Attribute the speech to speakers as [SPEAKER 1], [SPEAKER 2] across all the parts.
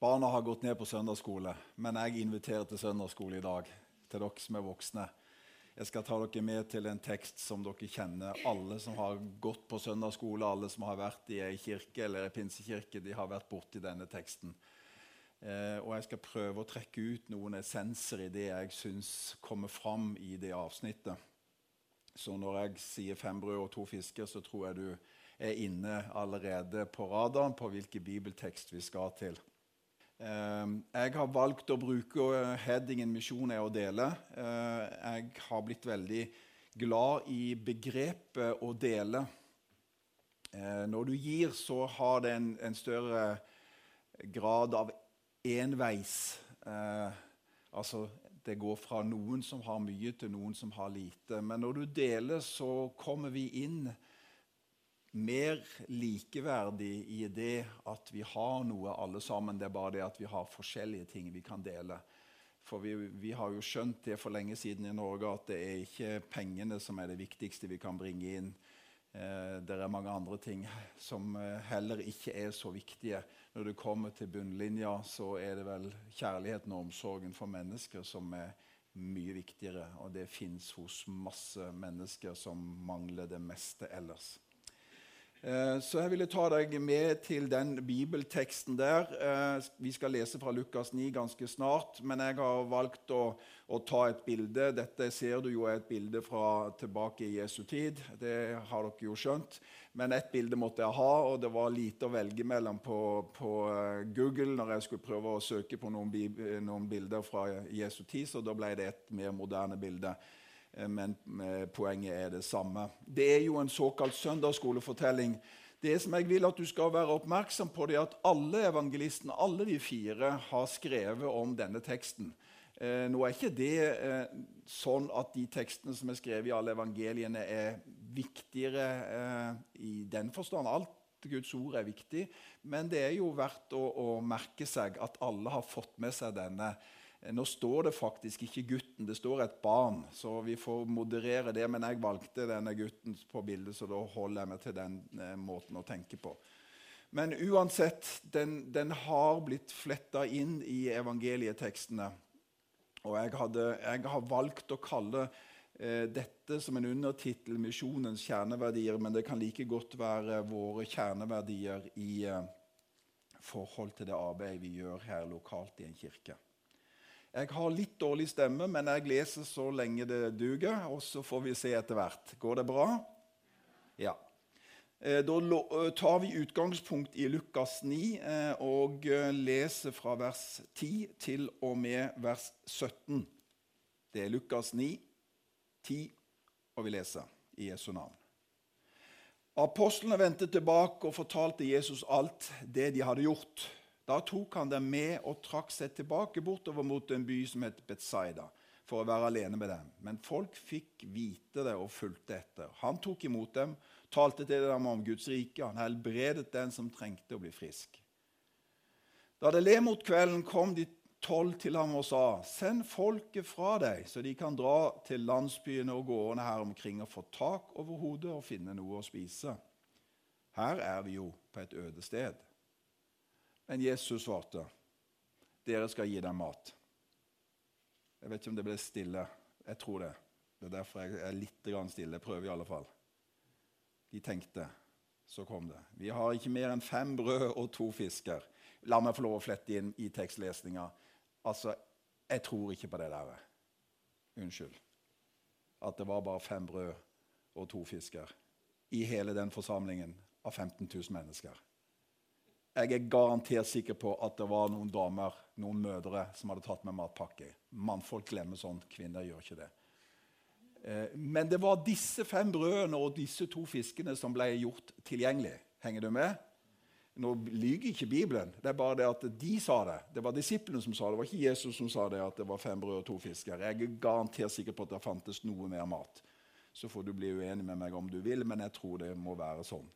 [SPEAKER 1] Barna har gått ned på søndagsskole, men jeg inviterer til søndagsskole i dag. Til dere som er voksne. Jeg skal ta dere med til en tekst som dere kjenner. Alle som har gått på søndagsskole, alle som har vært i ei kirke eller ei pinsekirke, de har vært borti denne teksten. Eh, og jeg skal prøve å trekke ut noen essenser i det jeg syns kommer fram i det avsnittet. Så når jeg sier fem brød og to fisker, så tror jeg du er inne allerede på radaren på hvilken bibeltekst vi skal til. Ehm, jeg har valgt å bruke eh, headingen 'Misjon er å dele'. Eh, jeg har blitt veldig glad i begrepet 'å dele'. Eh, når du gir, så har det en, en større grad av enveis. altså, det går fra noen som har mye, til noen som har lite. Men når du deler, så kommer vi inn mer likeverdig i det at vi har noe alle sammen. Det er bare det at vi har forskjellige ting vi kan dele. For vi, vi, har jo skjønt det for lenge siden i Norge at det er ikke pengene som er det viktigste vi kan bringe inn. Eh, det er mange andre ting som eh, heller ikke er så viktige. Når det kommer til bunnlinja, så er det vel kjærligheten og omsorgen for mennesker som er mye viktigere. Og det fins hos masse mennesker som mangler det meste ellers. Eh, så jeg ville ta deg med til den bibelteksten der. Eh, vi skal lese fra Lukas 9 ganske snart, men jeg har valgt å, å, ta et bilde. Dette ser du jo er et bilde fra tilbake i Jesu tid. Det har dere jo skjønt. Men ett bilde måtte jeg ha, og det var lite å velge mellom på, på eh, Google når jeg skulle prøve å søke på noen, noen bilder fra Jesu tid, så da ble det et mer moderne bilde. Eh, men eh, poenget er det samme. Det er jo en såkalt søndagsskolefortelling. Det som jeg vil at du skal være oppmerksom på, det er at alle evangelistene, alle de fire, har skrevet om denne teksten. Eh, nå er ikke det eh, sånn at de tekstene som er skrevet i alle evangeliene, er viktigere eh, i den forstand. Alt Guds ord er viktig, men det er jo verdt å, å merke seg at alle har fått med seg denne nå står det faktisk ikke 'gutten', det står et barn. Så vi får moderere det. Men jeg valgte denne gutten på bildet, så da holder jeg meg til den eh, måten å tenke på. Men uansett, den, den har blitt fletta inn i evangelietekstene. Og jeg, hadde, jeg har valgt å kalle eh, dette som en undertittel 'Misjonens kjerneverdier', men det kan like godt være våre kjerneverdier i eh, forhold til det arbeidet vi gjør her lokalt i en kirke. Jeg har litt dårlig stemme, men jeg leser så lenge det duger. Og så får vi se etter hvert. Går det bra? Ja. Eh, da eh, tar vi utgangspunkt i Lukas 9 eh, og leser fra vers 10 til og med vers 17. Det er Lukas 9, 10, og vi leser i Jesu navn. Apostlene vendte tilbake og fortalte Jesus alt det de hadde gjort. Da tok han dem med og trakk seg tilbake bortover mot en by som het Betzaida, for å være alene med dem. Men folk fikk vite det og fulgte etter. Han tok imot dem, talte til dem om Guds rike. Han helbredet den som trengte å bli frisk. Da det le mot kvelden, kom de tolv til ham og sa.: Send folket fra deg, så de kan dra til landsbyene og gårdene her omkring og få tak over hodet og finne noe å spise. Her er vi jo på et øde sted. Men Jesus svarte, 'Dere skal gi dem mat.' Jeg vet ikke om det ble stille. Jeg tror det. Det er derfor jeg er litt stille. Jeg prøver i alle fall. De tenkte. Så kom det. Vi har ikke mer enn fem brød og to fisker. La meg få lov å flette inn i tekstlesninga. Altså, jeg tror ikke på det der. Unnskyld. At det var bare fem brød og to fisker i hele den forsamlingen av 15 000 mennesker. Jeg er garantert sikker på at det var noen damer, noen mødre, som hadde tatt med matpakke. Mannfolk glemmer sånt, kvinner gjør ikke det. Eh, men det var disse fem brødene og disse to fiskene som ble gjort tilgjengelig. Henger du med? Nå lyver ikke Bibelen. Det er bare det at de sa det. Det var disiplene som sa det. Det var ikke Jesus som sa det at det var fem brød og to fisker. Jeg er garantert sikker på at det fantes noe mer mat. Så får du bli uenig med meg om du vil, men jeg tror det må være sånn.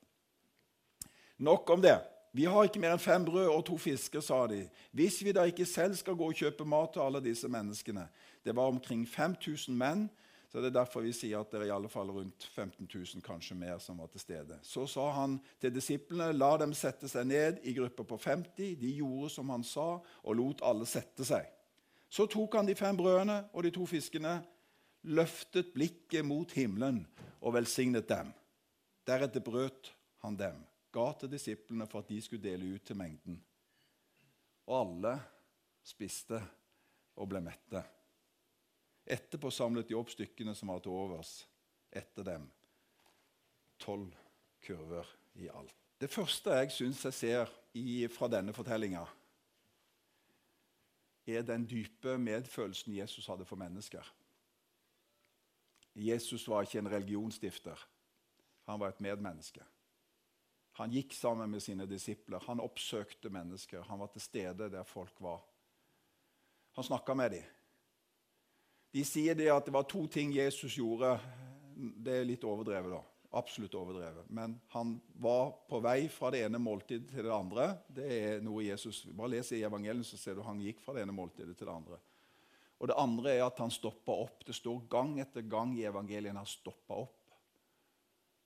[SPEAKER 1] Nok om det. Vi har ikke mer enn fem brød og to fisker, sa de. Hvis vi da ikke selv skal gå og kjøpe mat til alle disse menneskene Det var omkring 5000 menn. Så Det er derfor vi sier at det er i alle fall rundt 15 000, kanskje mer, som var til stede. Så sa han til disiplene, la dem sette seg ned i grupper på 50. De gjorde som han sa, og lot alle sette seg. Så tok han de fem brødene og de to fiskene, løftet blikket mot himmelen og velsignet dem. Deretter brøt han dem, ga til disiplene for at de skulle dele ut til mengden. Og alle spiste og ble mette. Etterpå samlet de opp stykkene som var til overs etter dem. Tolv kurver i alt. Det første jeg syns jeg ser i, fra denne fortellinga, er den dype medfølelsen Jesus hadde for mennesker. Jesus var ikke en religionsstifter. Han var et medmenneske. Han gikk sammen med sine disipler. Han oppsøkte mennesker. Han var til stede der folk var. Han snakka med dem. De sier det at det var to ting Jesus gjorde. Det er litt overdrevet, da. Absolutt overdrevet. Men han var på vei fra det ene måltidet til det andre. Det er noe Jesus, Bare les i evangeliet, så ser du han gikk fra det ene måltidet til det andre. Og det andre er at han stoppa opp. Det står gang etter gang i evangeliet han stoppa opp.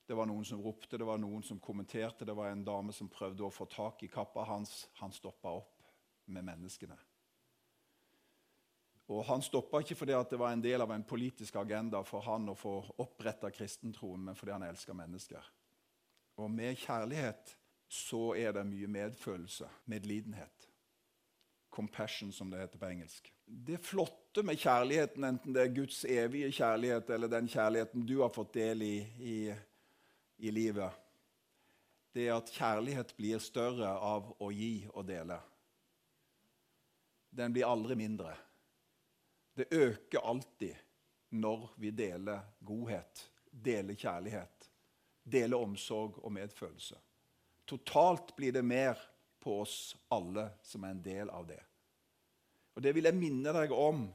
[SPEAKER 1] Det var noen som ropte, det var noen som kommenterte, det var en dame som prøvde å få tak i kappa hans. Han stoppa opp med menneskene. Og Han stoppa ikke fordi det var en del av en politisk agenda for han å få oppretta kristentroen, men fordi han elska mennesker. Og med kjærlighet så er det mye medfølelse, medlidenhet. Compassion, som det heter på engelsk. Det flotte med kjærligheten, enten det er Guds evige kjærlighet eller den kjærligheten du har fått del i i, i livet, det er at kjærlighet blir større av å gi og dele. Den blir aldri mindre. Det øker alltid når vi deler godhet, deler kjærlighet, deler omsorg og medfølelse. Totalt blir det mer på oss alle som er en del av det. Og Det vil jeg minne deg om.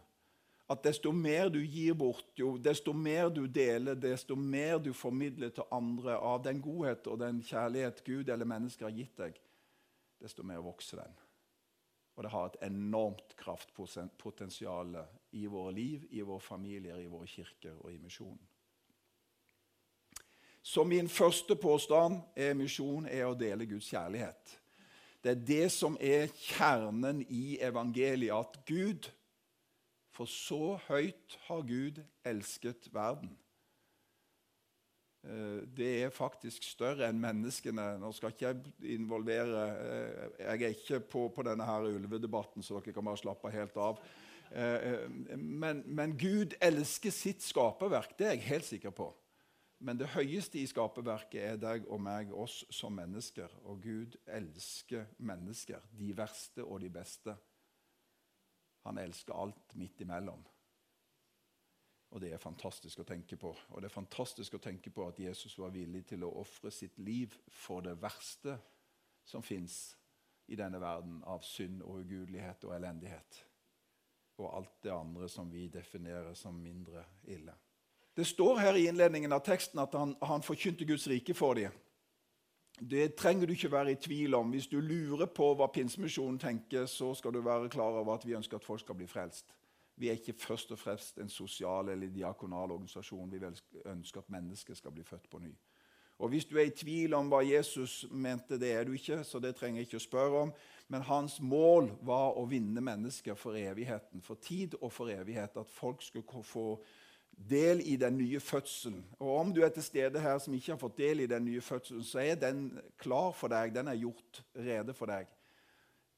[SPEAKER 1] At desto mer du gir bort, jo, desto mer du deler, desto mer du formidler til andre av den godhet og den kjærlighet Gud eller mennesker har gitt deg, desto mer vokser den. Og det har et enormt kraftpotensial i våre liv, i våre familier, i våre kirker og i misjonen. Så min første påstand er misjon er å dele Guds kjærlighet. Det er det som er kjernen i evangeliet, at Gud For så høyt har Gud elsket verden Eh, det er faktisk større enn menneskene. Nå skal ikke jeg involvere eh, Jeg er ikke på, på denne her ulvedebatten, så dere kan bare slappe helt av. Eh, men, men Gud elsker sitt skaperverk. Det er jeg helt sikker på. Men det høyeste i skaperverket er deg og meg, oss som mennesker. Og Gud elsker mennesker, de verste og de beste. Han elsker alt midt imellom. Og det er fantastisk å tenke på. Og det er fantastisk å tenke på at Jesus var villig til å ofre sitt liv for det verste som fins i denne verden av synd og ugudelighet og elendighet. Og alt det andre som vi definerer som mindre ille. Det står her i innledningen av teksten at han, han forkynte Guds rike for dem. Det trenger du ikke være i tvil om. Hvis du lurer på hva Pinsemisjonen tenker, så skal du være klar over at vi ønsker at folk skal bli frelst. Vi er ikke først og fremst en sosial eller diakonal organisasjon. Vi ønsker at mennesker skal bli født på ny. Og Hvis du er i tvil om hva Jesus mente, det er du ikke, så det trenger jeg ikke å spørre om. Men hans mål var å vinne mennesker for evigheten, for tid og for evighet. At folk skulle få del i den nye fødselen. Og Om du er til stede her som ikke har fått del i den nye fødselen, så er den klar for deg. Den er gjort rede for deg.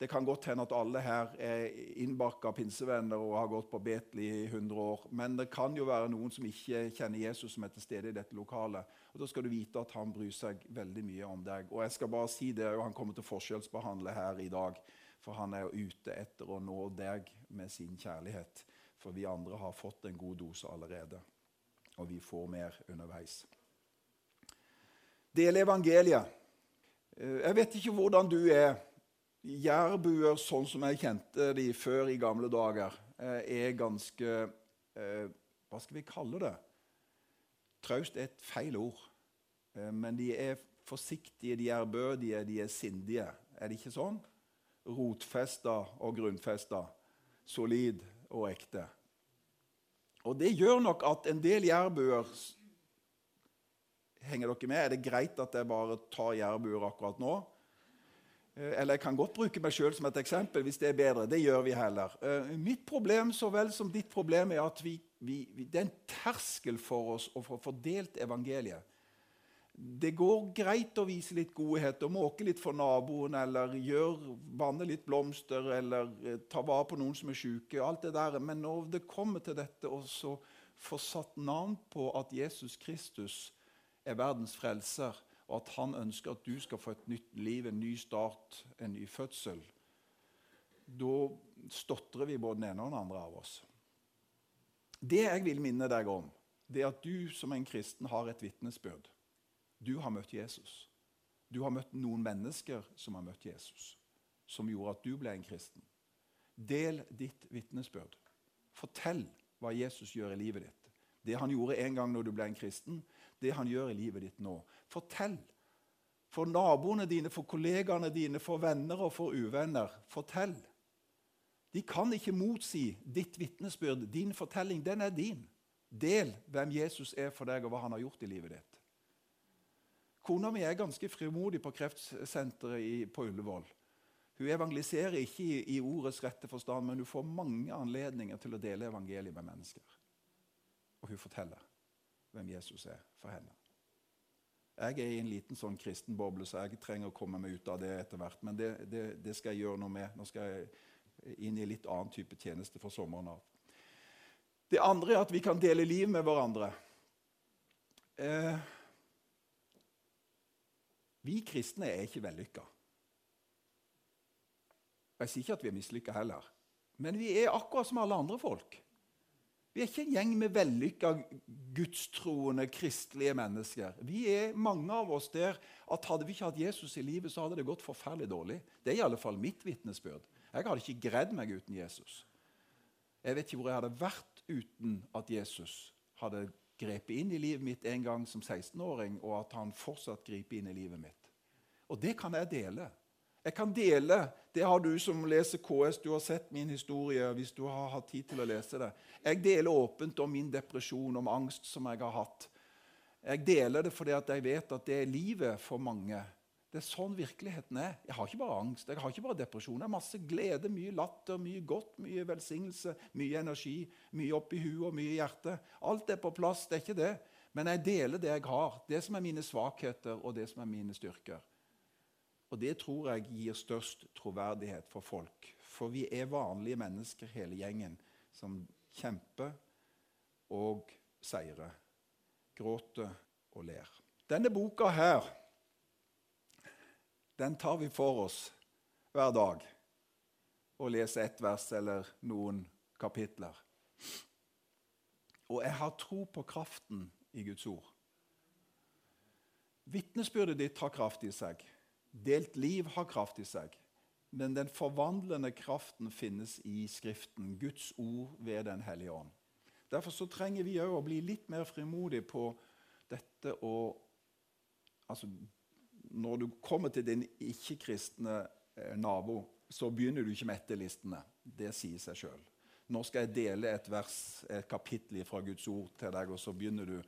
[SPEAKER 1] Det kan godt hende at alle her er innbakka pinsevenner og har gått på Betel i 100 år. Men det kan jo være noen som ikke kjenner Jesus, som er til stede i dette lokalet. Og Da skal du vite at han bryr seg veldig mye om deg. Og jeg skal bare si det, og Han kommer til å forskjellsbehandle her i dag. For han er jo ute etter å nå deg med sin kjærlighet. For vi andre har fått en god dose allerede. Og vi får mer underveis. Del evangeliet. Eh, jeg vet ikke hvordan du er. Jærbuer, sånn som jeg kjente de før i gamle dager, eh, er ganske eh, Hva skal vi kalle det? Traust er et feil ord. Men de er forsiktige, de er bødige, de er sindige. Er det ikke sånn? Rotfesta og grunnfesta. Solid og ekte. Og det gjør nok at en del jærbuer Henger dere med? Er det greit at jeg bare tar jærbuer akkurat nå? Eh, eller jeg kan godt bruke meg sjøl som et eksempel hvis det er bedre. Det gjør vi heller. Eh, mitt problem så vel som ditt problem er at vi, vi, det er en terskel for oss å få fordelt evangeliet. Det går greit å vise litt godhet og måke litt for naboen eller gjør, vanne litt blomster eller eh, ta vare på noen som er syke. alt det der. Men når det kommer til dette å få satt navn på at Jesus Kristus er verdens frelser, og at han ønsker at du skal få et nytt liv, en ny start, en ny fødsel, da stotrer vi både den ene og den andre av oss. Det jeg vil minne deg om, det er at du som en kristen har et vitnesbyrd. Du har møtt Jesus. Du har møtt noen mennesker som har møtt Jesus, som gjorde at du ble en kristen. Del ditt vitnesbyrd. Fortell hva Jesus gjør i livet ditt. Det han gjorde en gang når du ble en kristen, det han gjør i livet ditt nå. Fortell. For naboene dine, for kollegaene dine, for venner og for uvenner. Fortell. De kan ikke motsi ditt vitnesbyrd. Din fortelling, den er din. Del hvem Jesus er for deg, og hva han har gjort i livet ditt. Kona mi er ganske frimodig på kreftsenteret på Ullevål. Hun evangeliserer ikke i, i, ordets rette forstand, men hun får mange anledninger til å dele evangeliet med mennesker. Og hun forteller hvem Jesus er for henne. Jeg er i en liten sånn kristen boble, så jeg trenger å komme meg ut av det etter hvert. Men det, det, det, skal jeg gjøre noe med. Nå skal jeg inn i litt annen type tjeneste for sommeren av. Det andre er at vi kan dele liv med hverandre. Eh, vi kristne er ikke vellykka. Jeg sier ikke at vi er mislykka heller, men vi er akkurat som alle andre folk. Vi er ikke en gjeng med vellykka, gudstroende, kristelige mennesker. Vi er mange av oss der at hadde vi ikke hatt Jesus i livet, så hadde det gått forferdelig dårlig. Det er i alle fall mitt vitnesbyrd. Jeg hadde ikke greid meg uten Jesus. Jeg vet ikke hvor jeg hadde vært uten at Jesus hadde grepet inn i livet mitt en gang som 16-åring, og at han fortsatt griper inn i livet mitt. Og det kan jeg dele. Jeg kan dele, Det har du som leser KS, du har sett min historie hvis du har hatt tid til å lese det. Jeg deler åpent om min depresjon, om angst som jeg har hatt. Jeg deler det fordi jeg vet at det er livet for mange. Det er sånn virkeligheten er. Jeg har ikke bare angst, jeg har ikke bare depresjon. Det er masse glede, mye latter, mye godt, mye velsignelse, mye energi, mye oppi huet og mye i hjertet. Alt er på plass, det er ikke det. Men jeg deler det jeg har, det som er mine svakheter og det som er mine styrker. Og det tror jeg gir størst troverdighet for folk. For vi er vanlige mennesker, hele gjengen, som kjemper og seirer. Gråter og ler. Denne boka her den tar vi for oss hver dag og leser ett vers eller noen kapitler. Og jeg har tro på kraften i Guds ord. Vitnesbyrdet ditt har kraft i seg. Delt liv har kraft i seg. Men den forvandlende kraften finnes i Skriften, Guds ord ved Den hellige ånd. Derfor så trenger vi òg å bli litt mer frimodige på dette å altså, når du kommer til din ikke-kristne eh, nabo, så begynner du ikke med etterlistene. Det sier seg sjøl. Nå skal jeg dele et vers, et kapittel fra Guds ord til deg, og så begynner du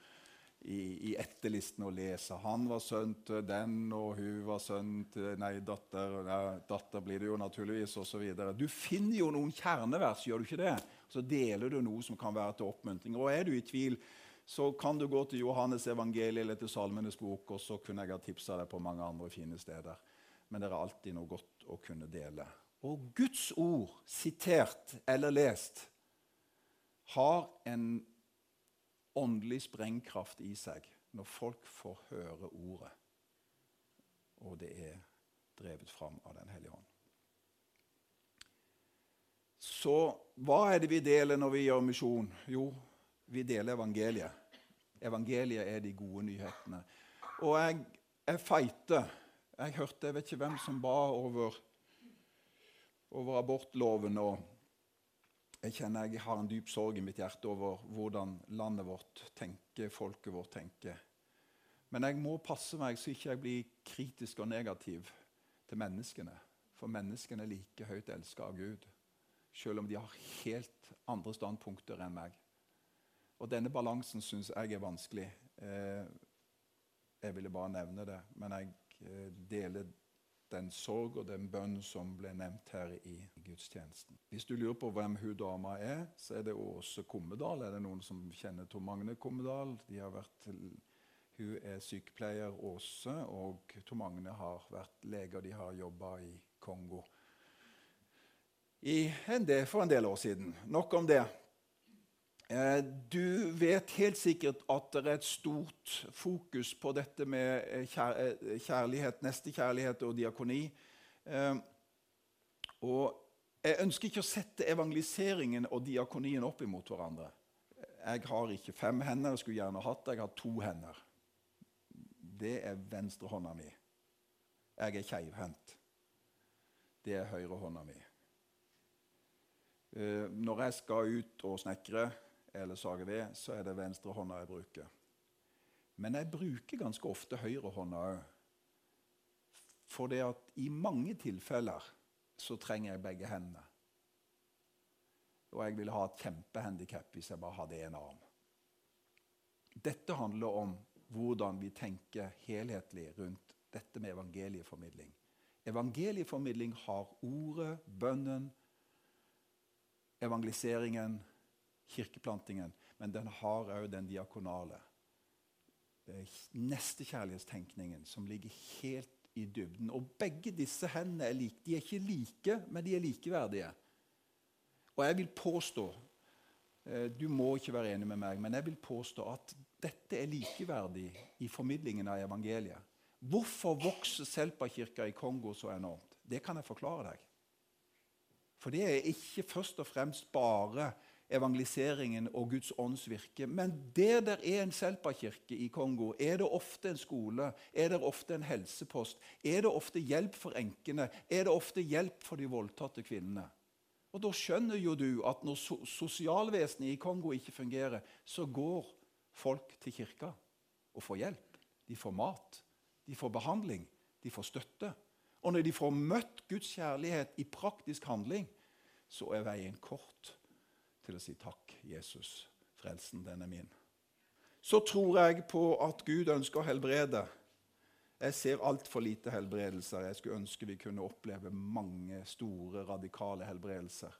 [SPEAKER 1] i, i etterlisten å lese. Han var sønn til den, og hun var sønn til Nei, datter. nei, datter blir det jo naturligvis, osv. Du finner jo noen kjernevers, gjør du ikke det? Så deler du noe som kan være til oppmuntring. Og er du i tvil, så kan du gå til Johannes evangeliet eller til Salmenes bok, og så kunne jeg ha tipsa deg på mange andre fine steder. Men det er alltid noe godt å kunne dele. Og Guds ord, sitert eller lest, har en åndelig sprengkraft i seg når folk får høre ordet, og det er drevet fram av Den hellige ånd. Så hva er det vi deler når vi gjør misjon? Jo, vi deler evangeliet. Evangeliet er de gode nyhetene. Og jeg, jeg feiter. Jeg hørte, jeg vet ikke hvem som ba over, over abortloven. og Jeg kjenner jeg har en dyp sorg i mitt hjerte over hvordan landet vårt tenker, folket vårt tenker. Men jeg må passe meg så ikke jeg blir kritisk og negativ til menneskene. For menneskene er like høyt elska av Gud, selv om de har helt andre standpunkter enn meg. Og denne balansen syns jeg er vanskelig. Eh, jeg ville bare nevne det. Men jeg eh, deler den sorg og den bønn som ble nevnt her i gudstjenesten. Hvis du lurer på hvem hun dama er, så er det Åse Kommedal. Er det noen som kjenner Tor Magne Kommedal? Hun er sykepleier Åse, og Tor Magne har vært lege. De har jobba i Kongo en del, for en del år siden. Nok om det. Eh, du vet helt sikkert at det er et stort fokus på dette med eh, eh, kjærlighet, nestekjærlighet og diakoni. Og jeg ønsker ikke å sette evangeliseringen og diakonien opp imot hverandre. Jeg har ikke fem hender, jeg skulle gjerne hatt det. Jeg har to hender. Det er venstrehånda mi. Jeg er keivhendt. Det er høyrehånda mi. Når jeg skal ut og snekre eller sager ved, så er det venstrehånda jeg bruker. Men jeg bruker ganske ofte høyrehånda òg. For det at i mange tilfeller så trenger jeg begge hendene. Og jeg ville ha et kjempehandikap hvis jeg bare hadde én arm. Dette handler om hvordan vi tenker helhetlig rundt dette med evangelieformidling. Evangelieformidling har ordet, bønnen, evangeliseringen kirkeplantingen, men den har òg den diakonale. Nestekjærlighetstenkningen som ligger helt i dybden. Og begge disse hendene er like. De er ikke like, men de er likeverdige. Og jeg vil påstå eh, Du må ikke være enig med meg, men jeg vil påstå at dette er likeverdig i formidlingen av evangeliet. Hvorfor vokser Selpa-kirka i Kongo så enormt? Det kan jeg forklare deg. For det er ikke først og fremst bare evangeliseringen og Guds ånds virke. Men der det er en Selpa-kirke i Kongo, er det ofte en skole, er det ofte en helsepost, er det ofte hjelp for enkene, er det ofte hjelp for de voldtatte kvinnene. Og Da skjønner jo du at når sosialvesenet i Kongo ikke fungerer, så går folk til kirka og får hjelp. De får mat, de får behandling, de får støtte. Og når de får møtt Guds kjærlighet i praktisk handling, så er veien kort til å si takk, Jesus, frelsen, den er min. Så tror jeg på at Gud ønsker å helbrede. Jeg ser altfor lite helbredelser. Jeg skulle ønske vi kunne oppleve mange store, radikale helbredelser.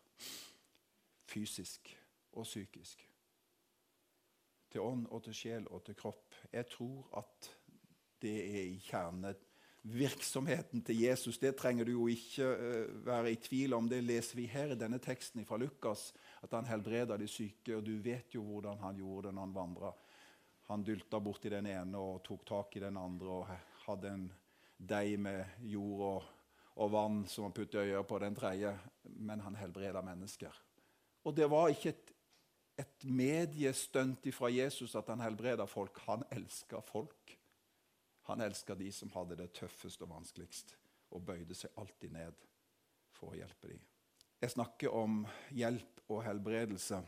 [SPEAKER 1] Fysisk og psykisk. Til ånd og til sjel og til kropp. Jeg tror at det er i kjernet virksomheten til Jesus. Det trenger du jo ikke uh, være i tvil om. Det leser vi her i denne teksten fra Lukas, at han helbreda de syke. og Du vet jo hvordan han gjorde det når han vandra. Han dylta borti den ene og tok tak i den andre og hadde en deig med jord og, og vann som han puttet øya på den tredje. Men han helbreda mennesker. Og det var ikke et, et mediestunt fra Jesus at han helbreda folk. Han elska folk. Han elska de som hadde det tøffest og vanskeligst, og bøyde seg alltid ned for å hjelpe dem. Jeg snakker om hjelp og helbredelse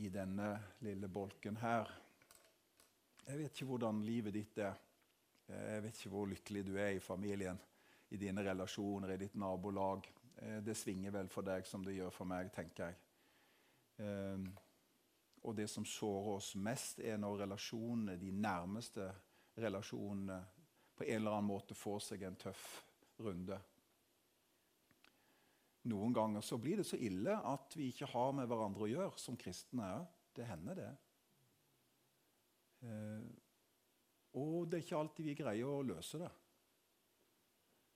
[SPEAKER 1] i denne lille bolken her. Jeg vet ikke hvordan livet ditt er. Jeg vet ikke hvor lykkelig du er i familien, i dine relasjoner, i ditt nabolag. Eh, det svinger vel for deg som det gjør for meg, tenker jeg. Eh, og det som sårer oss mest, er når relasjonene, de nærmeste relasjonene på en eller annen måte får seg en tøff runde. Noen ganger så blir det så ille at vi ikke har med hverandre å gjøre som kristne. Det hender, det. Eh, og det er ikke alltid vi greier å løse det.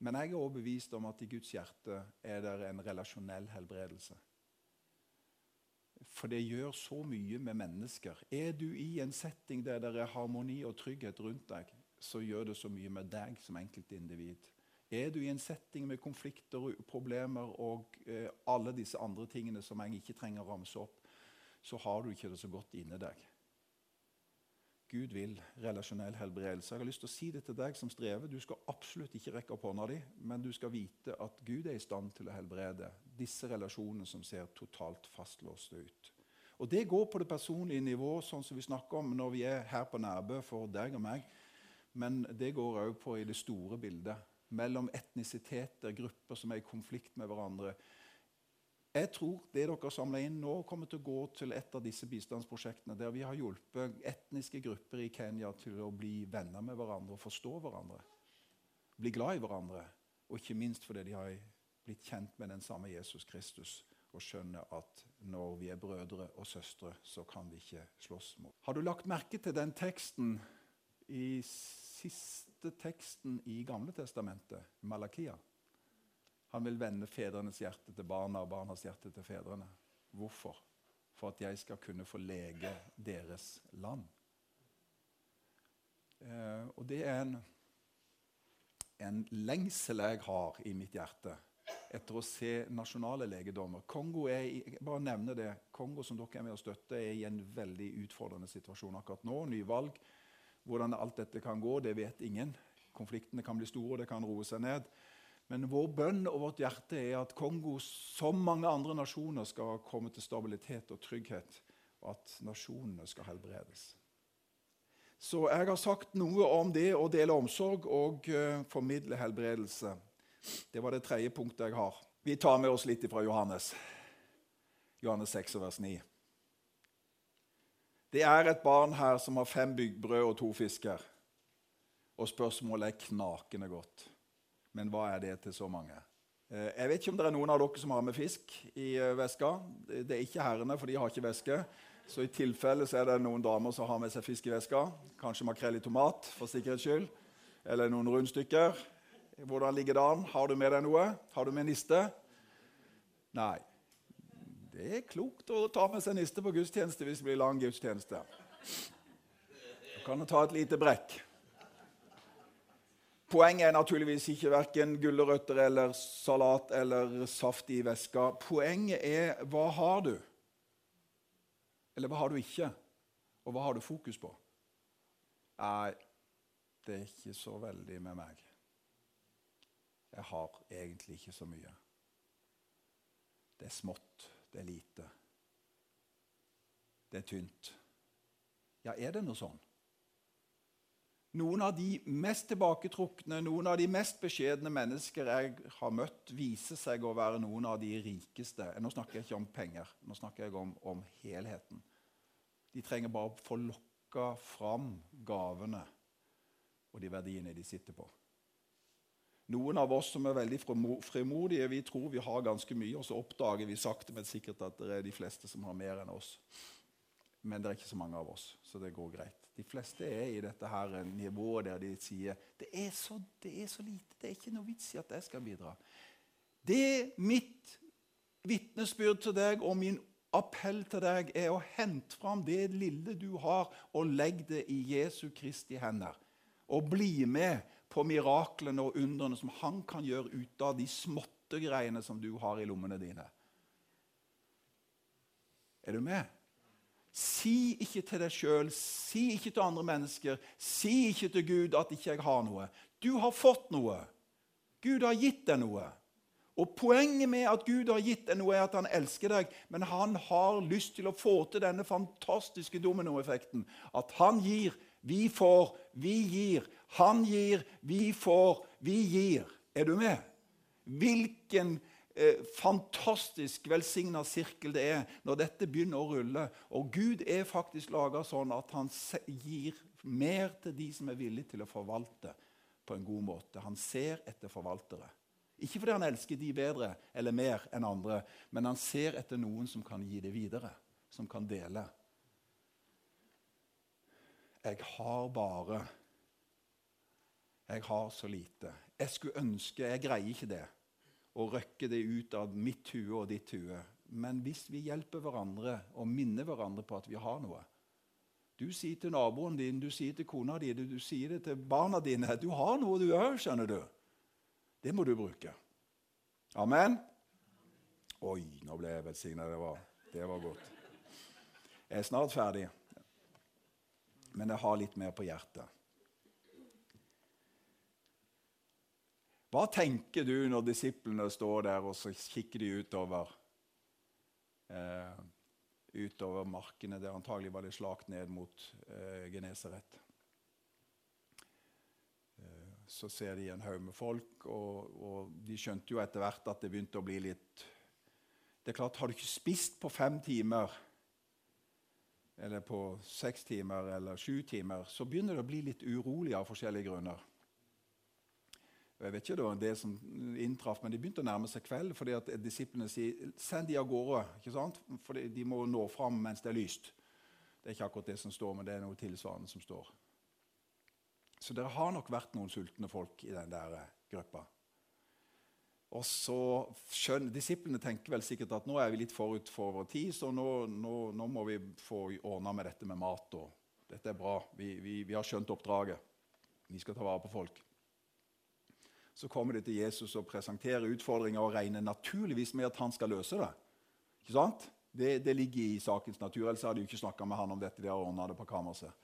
[SPEAKER 1] Men jeg er overbevist om at i Guds hjerte er det en relasjonell helbredelse. For det gjør så mye med mennesker. Er du i en setting der det er harmoni og trygghet rundt deg, så gjør det så mye med deg som enkeltindivid. Er du i en setting med konflikter og problemer og eh, alle disse andre tingene som jeg ikke trenger å ramse opp, så har du ikke det så godt inni deg. Gud vil relasjonell helbredelse. Jeg har lyst til å si det til deg som strever. Du skal absolutt ikke rekke opp hånda di, men du skal vite at Gud er i stand til å helbrede disse relasjonene som ser totalt fastlåste ut. Og Det går på det personlige nivået, sånn som vi snakker om når vi er her på Nærbø for deg og meg. Men det går òg på i det store bildet. Mellom etnisiteter, grupper som er i konflikt med hverandre. Jeg tror det dere samler inn nå, kommer til å gå til et av disse bistandsprosjektene der vi har hjulpet etniske grupper i Kenya til å bli venner med hverandre og forstå hverandre. Bli glad i hverandre. Og ikke minst fordi de har blitt kjent med den samme Jesus Kristus og skjønner at når vi er brødre og søstre, så kan vi ikke slåss mot. Har du lagt merke til den teksten i siste teksten i Gamle Testamentet, Malakia? Han vil vende fedrenes hjerte til barna og barnas hjerte til fedrene. Hvorfor? For at jeg skal kunne få lege deres land. Eh, og det er en, en lengsel jeg har i mitt hjerte etter å se nasjonale legedommer. Kongo er, bare nevner det, Kongo som dere er med å støtte, er i en veldig utfordrende situasjon akkurat nå. Nyvalg. Hvordan alt dette kan gå, det vet ingen. Konfliktene kan bli store, og det kan roe seg ned. Men vår bønn og vårt hjerte er at Kongo, som mange andre nasjoner, skal komme til stabilitet og trygghet, og at nasjonene skal helbredes. Så jeg har sagt noe om det å dele omsorg og uh, formidle helbredelse. Det var det tredje punktet jeg har. Vi tar med oss litt fra Johannes. Johannes 6, vers 9. Det er et barn her som har fem byggbrød og to fisker. Og spørsmålet er knakende godt. Men hva er det til så mange? Eh, jeg vet ikke om det er noen av dere som har med fisk i eh, veska. Det er ikke herrene, for de har ikke veske. Så i tilfelle så er det noen damer som har med seg fisk i veska. Kanskje makrell i tomat, for sikkerhets skyld. Eller noen rundstykker. Hvordan ligger det an? Har du med deg noe? Har du med niste? Nei. Det er klokt å ta med seg niste på gudstjeneste hvis det blir lang gudstjeneste. Du kan ta et lite brekk. Poenget er naturligvis ikke verken gulrøtter eller salat eller saft i veska. Poenget er hva har du? Eller hva har du ikke? Og hva har du fokus på? Nei, det er ikke så veldig med meg. Jeg har egentlig ikke så mye. Det er smått, det er lite. Det er tynt. Ja, er det noe sånn? Noen av de mest tilbaketrukne, noen av de mest beskjedne mennesker jeg har møtt, viser seg å være noen av de rikeste. Nå snakker jeg ikke om penger, nå snakker jeg om, om helheten. De trenger bare å få lokka fram gavene og de verdiene de sitter på. Noen av oss som er veldig frimodige, vi tror vi har ganske mye, og så oppdager vi sakte, men sikkert at det er de fleste som har mer enn oss. Men det er ikke så mange av oss, så det går greit. De fleste er i dette her nivået der de sier det er, så, det er så lite, det er ikke noe vits i at jeg skal bidra. Det mitt vitnesbyrd til deg og min appell til deg er å hente fram det lille du har, og legg det i Jesu Kristi hender. Og bli med på miraklene og undrene som han kan gjøre ut av de småtte greiene som du har i lommene dine. Er du med? Si ikke til deg sjøl, si ikke til andre mennesker, si ikke til Gud at ikke jeg har noe. Du har fått noe. Gud har gitt deg noe. Og Poenget med at Gud har gitt deg noe, er at han elsker deg, men han har lyst til å få til denne fantastiske dominoeffekten. At han gir, vi får, vi gir. Han gir, vi får, vi gir. Er du med? Hvilken eh, fantastisk velsigna sirkel det er når dette begynner å rulle. Og Gud er faktisk laga sånn at han gir mer til de som er villige til å forvalte på en god måte. Han ser etter forvaltere. Ikke fordi han elsker de bedre eller mer enn andre, men han ser etter noen som kan gi det videre, som kan dele. Jeg har bare Jeg har så lite. Jeg skulle ønske Jeg greier ikke det og røkke det ut av mitt hue og ditt hue. Men hvis vi hjelper hverandre og minner hverandre på at vi har noe Du sier til naboen din, du sier til kona di, du, du sier det til barna dine. Du har noe du òg, skjønner du. Det må du bruke. Amen? Oi, nå ble jeg velsigna. Det, det var godt. Jeg er snart ferdig, men jeg har litt mer på hjertet. Hva tenker du når disiplene står der og så kikker de utover, eh, utover markene der antagelig var det slakt ned mot eh, Genesaret? Eh, så ser de en haug med folk, og, og, de skjønte jo etter hvert at det begynte å bli litt Det er klart, Har du ikke spist på fem timer, eller på seks timer eller sju timer, så begynner det å bli litt urolig av forskjellige grunner. Og Jeg vet ikke det var det som inntraff, men De begynte å nærme seg kveld fordi at disiplene sier send de av gårde. ikke sant? For de må nå fram mens det er lyst. Det er ikke akkurat det som står, men det er noe tilsvarende som står. Så dere har nok vært noen sultne folk i den der gruppa. Og så skjønner, Disiplene tenker vel sikkert at nå er vi litt forut for vår tid, så nå, nå, nå må vi få ordna med dette med mat. og Dette er bra. Vi, vi, vi, har skjønt oppdraget. Vi skal ta vare på folk. Så kommer de til Jesus og presenterer utfordringer og regner naturligvis med at han skal løse det. Ikke sant? Det, det ligger i sakens natur. Ellers hadde de ikke snakka med han om dette. De har ordnet det på kammerset.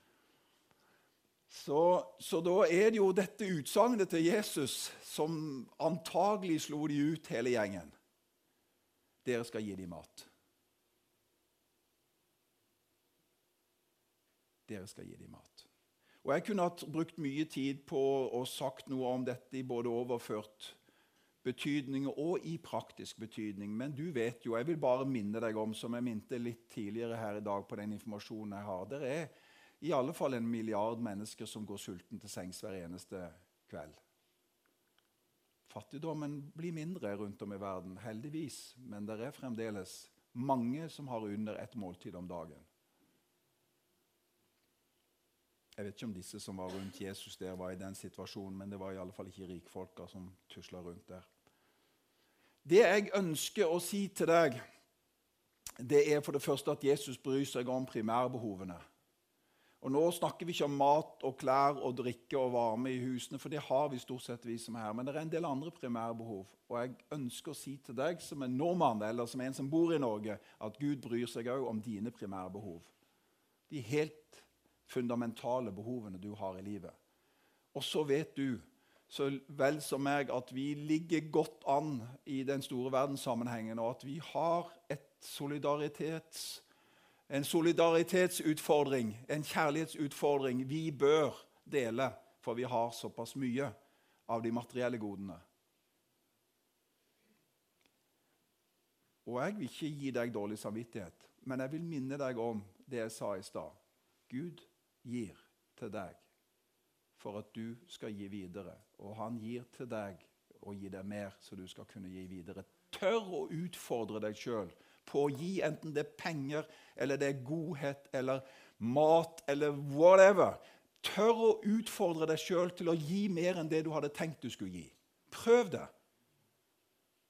[SPEAKER 1] Så, så, da er det jo dette utsagnet til Jesus som antagelig slo de ut, hele gjengen. Dere skal gi dem mat. Dere skal gi dem mat. Og Jeg kunne hatt brukt mye tid på å sagt noe om dette i både overført betydning og i praktisk betydning, men du vet jo, jeg vil bare minne deg om, som jeg minte litt tidligere her i dag på den informasjonen jeg har, det er i alle fall en milliard mennesker som går sulten til sengs hver eneste kveld. Fattigdommen blir mindre rundt om i verden, heldigvis, men det er fremdeles mange som har under ett måltid om dagen. Jeg vet ikke om disse som var rundt Jesus der, var i den situasjonen, men det var i alle fall ikke rikfolka som tusla rundt der. Det jeg ønsker å si til deg, det er for det første at Jesus bryr seg om primærbehovene. Og Nå snakker vi ikke om mat og klær og drikke og varme i husene, for det har vi stort sett vi som er her. Men det er en del andre primærbehov. Og jeg ønsker å si til deg som en nordmann eller som en som bor i Norge, at Gud bryr seg òg om dine primærbehov. De helt fundamentale behovene du har i livet. Og så vet du så vel som meg at vi ligger godt an i den store verdenssammenhengen, og at vi har et solidaritets- en solidaritetsutfordring, en kjærlighetsutfordring vi bør dele, for vi har såpass mye av de materielle godene. Og jeg vil ikke gi deg dårlig samvittighet, men jeg vil minne deg om det jeg sa i stad. Gud gir til deg for at du skal gi videre. Og han gir til deg og gir deg mer, så du skal kunne gi videre. Tør å utfordre deg sjøl på å gi, enten det er penger, eller det er godhet, eller mat, eller whatever. Tør å utfordre deg sjøl til å gi mer enn det du hadde tenkt du skulle gi. Prøv det.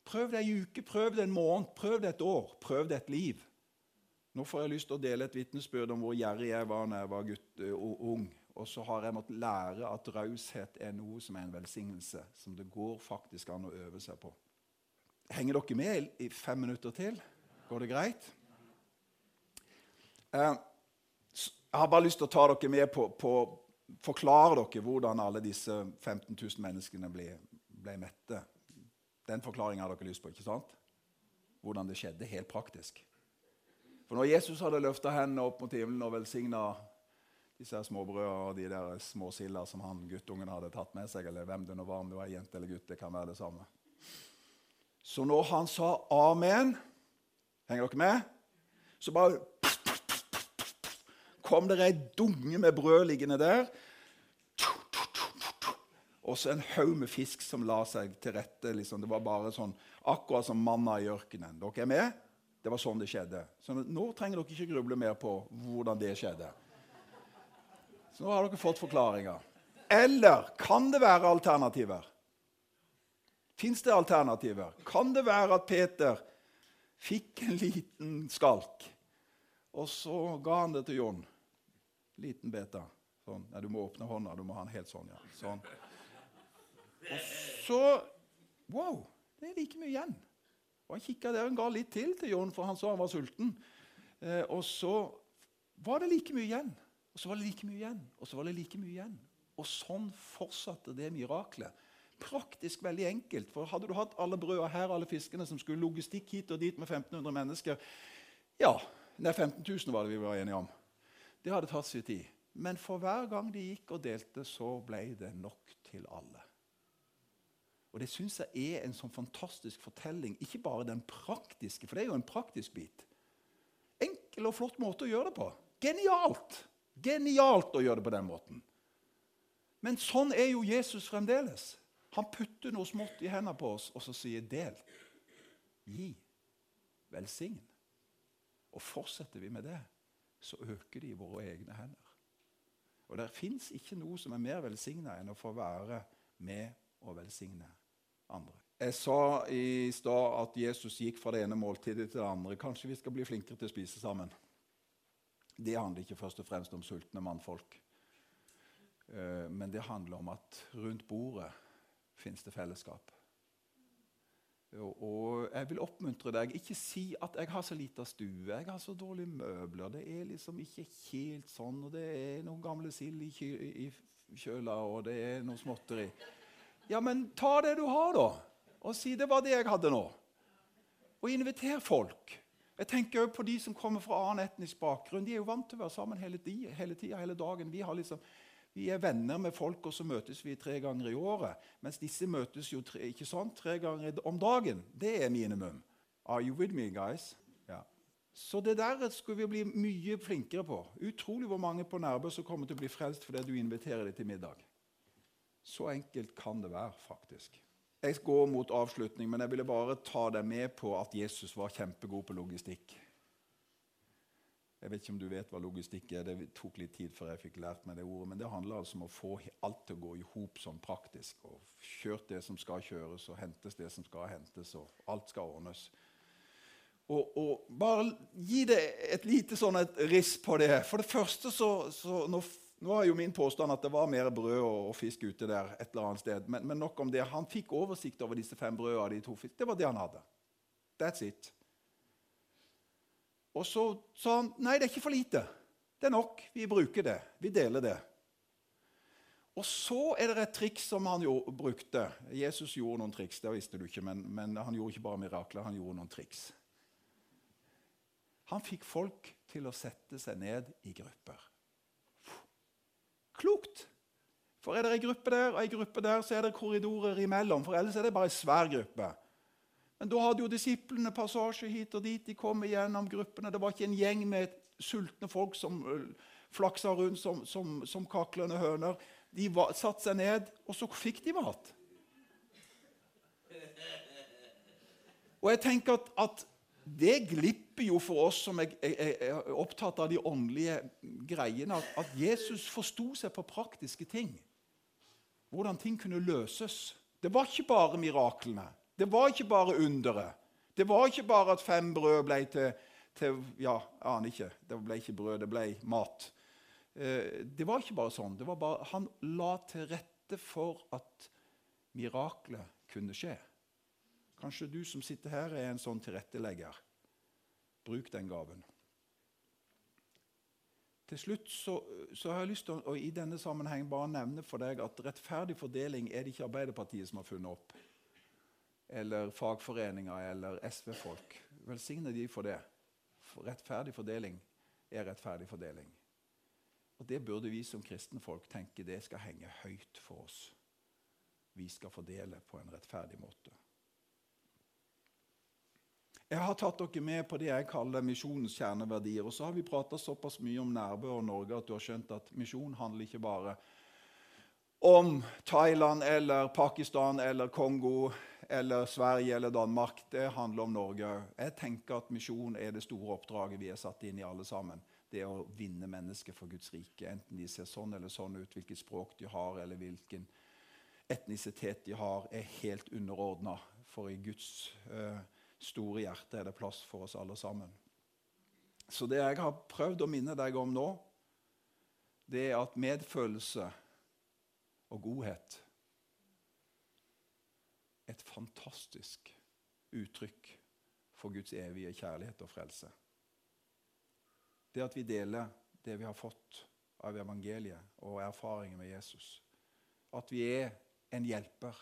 [SPEAKER 1] Prøv det ei uke, prøv det en måned, prøv det et år, prøv det et liv. Nå får jeg lyst til å dele et vitnesbyrd om hvor gjerrig jeg var da jeg var gutt, og ung. Og så har jeg måttet lære at raushet er noe som er en velsignelse, som det går faktisk an å øve seg på. Henger dere med i fem minutter til? Går det greit? Eh, jeg har bare lyst til å ta dere med på, på forklare dere hvordan alle disse 15 000 menneskene ble, ble mette. Den forklaringa har dere lyst på, ikke sant? Hvordan det skjedde helt praktisk. For når Jesus hadde løfta hendene opp mot himmelen og velsigna disse småbrødene og de der småsilda som han guttungen hadde tatt med seg, eller hvem det nå var, om det var jente eller gutt, det kan være det samme. Så når han sa amen Henger dere med? Så bare kom det ei dunge med brød liggende der. Og så en haug med fisk som la seg til rette. Liksom. Det var bare sånn, Akkurat som manna i ørkenen. Dere er med? Det var sånn det skjedde. Så nå trenger dere ikke gruble mer på hvordan det skjedde. Så nå har dere fått forklaringer. Eller kan det være alternativer? Fins det alternativer? Kan det være at Peter fikk en liten skalk. Og så ga han det til John. Liten beta. Sånn. Nei, du må åpne hånda. Du må ha den helt sånn. ja. Sånn. Og så Wow, det er like mye igjen. Og Han kikka der og ga litt til til John, for han så han var sulten. Eh, og så var det like mye igjen. Og så var det like mye igjen. Og så var det like mye igjen. Og sånn fortsatte det miraklet. Praktisk veldig enkelt. For Hadde du hatt alle brøda her, alle fiskene som skulle logistikk hit og dit med 1500 mennesker Ja, nei, 15 000 var det vi var enige om. Det hadde tatt sin tid. Men for hver gang de gikk og delte, så ble det nok til alle. Og Det syns jeg er en sånn fantastisk fortelling. Ikke bare den praktiske, for det er jo en praktisk bit. Enkel og flott måte å gjøre det på. Genialt! Genialt å gjøre det på den måten. Men sånn er jo Jesus fremdeles. Han putter noe smått i hendene på oss og så sier 'del'. Gi. Velsign. Og fortsetter vi med det, så øker de i våre egne hender. Og Det fins ikke noe som er mer velsigna enn å få være med og velsigne andre. Jeg sa i stad at Jesus gikk fra det ene måltidet til det andre. Kanskje vi skal bli flinkere til å spise sammen. Det handler ikke først og fremst om sultne mannfolk. Eh, men det handler om at rundt bordet fins det fellesskap. Og jeg vil oppmuntre deg. Ikke si at 'jeg har så lita stue', 'jeg har så dårlige møbler'. Det er liksom ikke helt sånn, og det er noen gamle sild i, kjøla, og det er noe småtteri. Ja, men ta det du har, da, og si 'det var det jeg hadde nå'. Og inviter folk. Jeg tenker også på de som kommer fra annen etnisk bakgrunn. De er jo vant til å være sammen hele hele, hele dagen. Vi har liksom vi er venner med folk, og så møtes vi tre ganger i året. Mens disse møtes jo tre, ikke sånn, tre ganger om dagen. Det er minimum. Are you with me, guys? Ja. Så det der skulle vi bli mye flinkere på. Utrolig hvor mange på Nærbø som kommer til å bli frelst fordi du inviterer dem til middag. Så enkelt kan det være, faktisk. Jeg går mot avslutning, men jeg ville bare ta deg med på at Jesus var kjempegod på logistikk. Jeg vet ikke om du vet hva logistikk er. Det tok litt tid før jeg fikk lært meg det ordet. Men det handler altså om å få alt til å gå i hop sånn praktisk. og Kjørt det som skal kjøres, og hentes det som skal hentes, og alt skal ordnes. Og, og bare gi det et lite sånn et riss på det. For det første så, så nå, nå, er jo min påstand at det var mer brød og, og fisk ute der et eller annet sted. Men, men, nok om det. Han fikk oversikt over disse fem brødene de to fisk. Det var det han hadde. That's it. Og så sa han nei, det er ikke for lite. Det er nok. Vi bruker det. Vi deler det. Og så er det et triks som han jo brukte. Jesus gjorde noen triks, det visste du ikke, men, men han gjorde ikke bare mirakler, han gjorde noen triks. Han fikk folk til å sette seg ned i grupper. Klokt! For er det ei gruppe der og ei gruppe der, så er det korridorer imellom. For ellers er det bare ei svær gruppe. Men da hadde jo disiplene passasje hit og dit. De kom igjennom gruppene. Det var ikke en gjeng med sultne folk som flaksa rundt som, som, som kaklende høner. De var, satte seg ned, og så fikk de mat. Og jeg tenker at, at det glipper jo for oss som er, er, er opptatt av de åndelige greiene, at, at Jesus forsto seg på praktiske ting. Hvordan ting kunne løses. Det var ikke bare miraklene. Det var ikke bare underet. Det var ikke bare at fem brød ble til, til Ja, aner ikke. Det ble ikke brød, det ble mat. Eh, det var ikke bare sånn. Det var bare, han la til rette for at miraklet kunne skje. Kanskje du som sitter her, er en sånn tilrettelegger. Bruk den gaven. Til slutt så, så, har jeg lyst til å i denne sammenheng bare nevne for deg at rettferdig fordeling er det ikke Arbeiderpartiet som har funnet opp eller fagforeninger eller SV-folk. Velsigne de for det. For rettferdig fordeling er rettferdig fordeling. Og Det burde vi som kristne folk tenke det skal henge høyt for oss. Vi skal fordele på en rettferdig måte. Jeg har tatt dere med på det jeg kaller misjonens kjerneverdier. Og så har vi prata såpass mye om Nærbø og Norge at du har skjønt at misjon handler ikke bare om Thailand eller Pakistan eller Kongo eller Sverige eller Danmark. Det handler om Norge. Jeg tenker at misjon er det store oppdraget vi er satt inn i alle sammen. Det å vinne mennesker for Guds rike. Enten de ser sånn eller sånn ut, hvilket språk de har, eller hvilken etnisitet de har, er helt underordna. For i Guds uh, store hjerte er det plass for oss alle sammen. Så det jeg har prøvd å minne deg om nå, det er at medfølelse og godhet et fantastisk uttrykk for Guds evige kjærlighet og frelse. Det at vi deler det vi har fått av evangeliet og erfaringer med Jesus. At vi er en hjelper.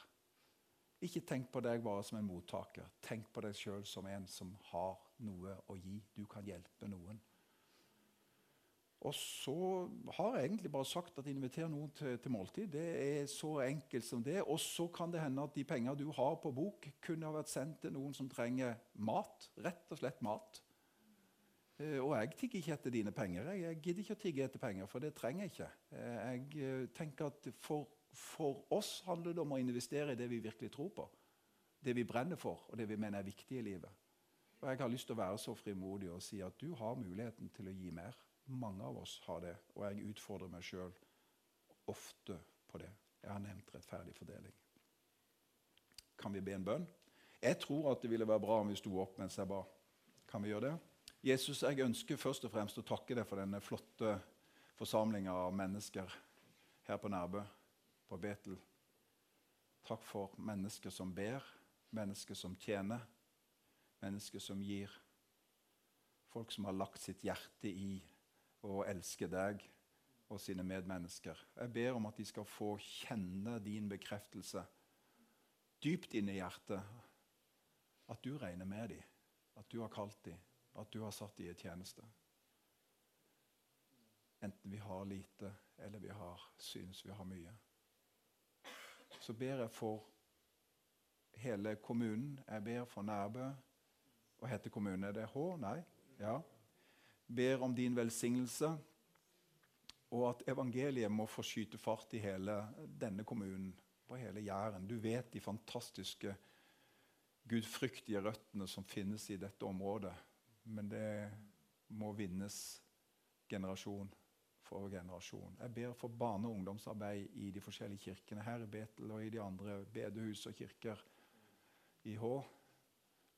[SPEAKER 1] Ikke tenk på deg bare som en mottaker. Tenk på deg sjøl som en som har noe å gi. Du kan hjelpe noen. Og så har jeg egentlig bare sagt at inviter noen til, til, måltid. Det er så enkelt som det. Og så kan det hende at de penger du har på bok, kunne ha vært sendt til noen som trenger mat. Rett og slett mat. Eh, og jeg tigger ikke etter dine penger. Jeg gidder ikke å tigge etter penger, for det trenger jeg ikke. Eh, jeg eh, tenker at for, for oss handler det om å investere i det vi virkelig tror på. Det vi brenner for, og det vi mener er viktig i livet. Og Jeg har lyst til å være så frimodig og si at du har muligheten til å gi mer. Mange av oss har det, og jeg utfordrer meg sjøl ofte på det. Jeg har nevnt rettferdig fordeling. Kan vi be en bønn? Jeg tror at det ville være bra om vi sto opp mens jeg ba. Kan vi gjøre det? Jesus, jeg ønsker først og fremst å takke deg for denne flotte forsamlinga av mennesker her på Nærbø, på Betel. Takk for mennesker som ber, mennesker som tjener, mennesker som gir. Folk som har lagt sitt hjerte i og elsker deg og sine medmennesker. Jeg ber om at de skal få kjenne din bekreftelse dypt inne i hjertet. At du regner med dem, at du har kalt dem, at du har satt dem i tjeneste. Enten vi har lite eller vi har, synes vi har mye. Så ber jeg for hele kommunen. Jeg ber for Nærbø. Hva heter kommunen? Er det H? Nei? Ja ber om din velsignelse, og at evangeliet må få skyte fart i hele denne kommunen, på hele Jæren. Du vet de fantastiske, gudfryktige røttene som finnes i dette området. Men det må vinnes generasjon for generasjon. Jeg ber for barne- og ungdomsarbeid i de forskjellige kirkene her i Betel og i de andre bedehus og kirker i Hå.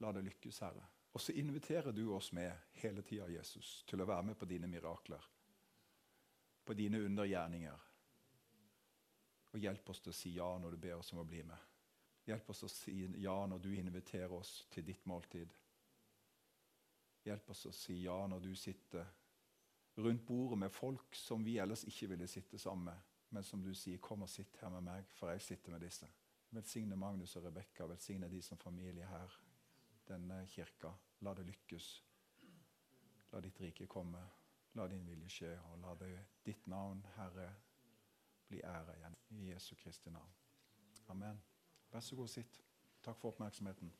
[SPEAKER 1] La det lykkes, Herre. Og så inviterer du oss med hele tida, Jesus, til å være med på dine mirakler. På dine undergjerninger. Og hjelp oss til å si ja når du ber oss om å bli med. Hjelp oss til å si ja når du inviterer oss til ditt måltid. Hjelp oss til å si ja når du sitter rundt bordet med folk som vi ellers ikke ville sitte sammen med, men som du sier 'kom og sitt her med meg, for jeg sitter med disse'. Velsigne Magnus og Rebekka, velsigne de som familie her, denne kirka. La det lykkes. La ditt rike komme. La din vilje skje, og la det, ditt navn, Herre, bli ære igjen. I Jesu Kristi navn. Amen. Vær så god, sitt. Takk for oppmerksomheten.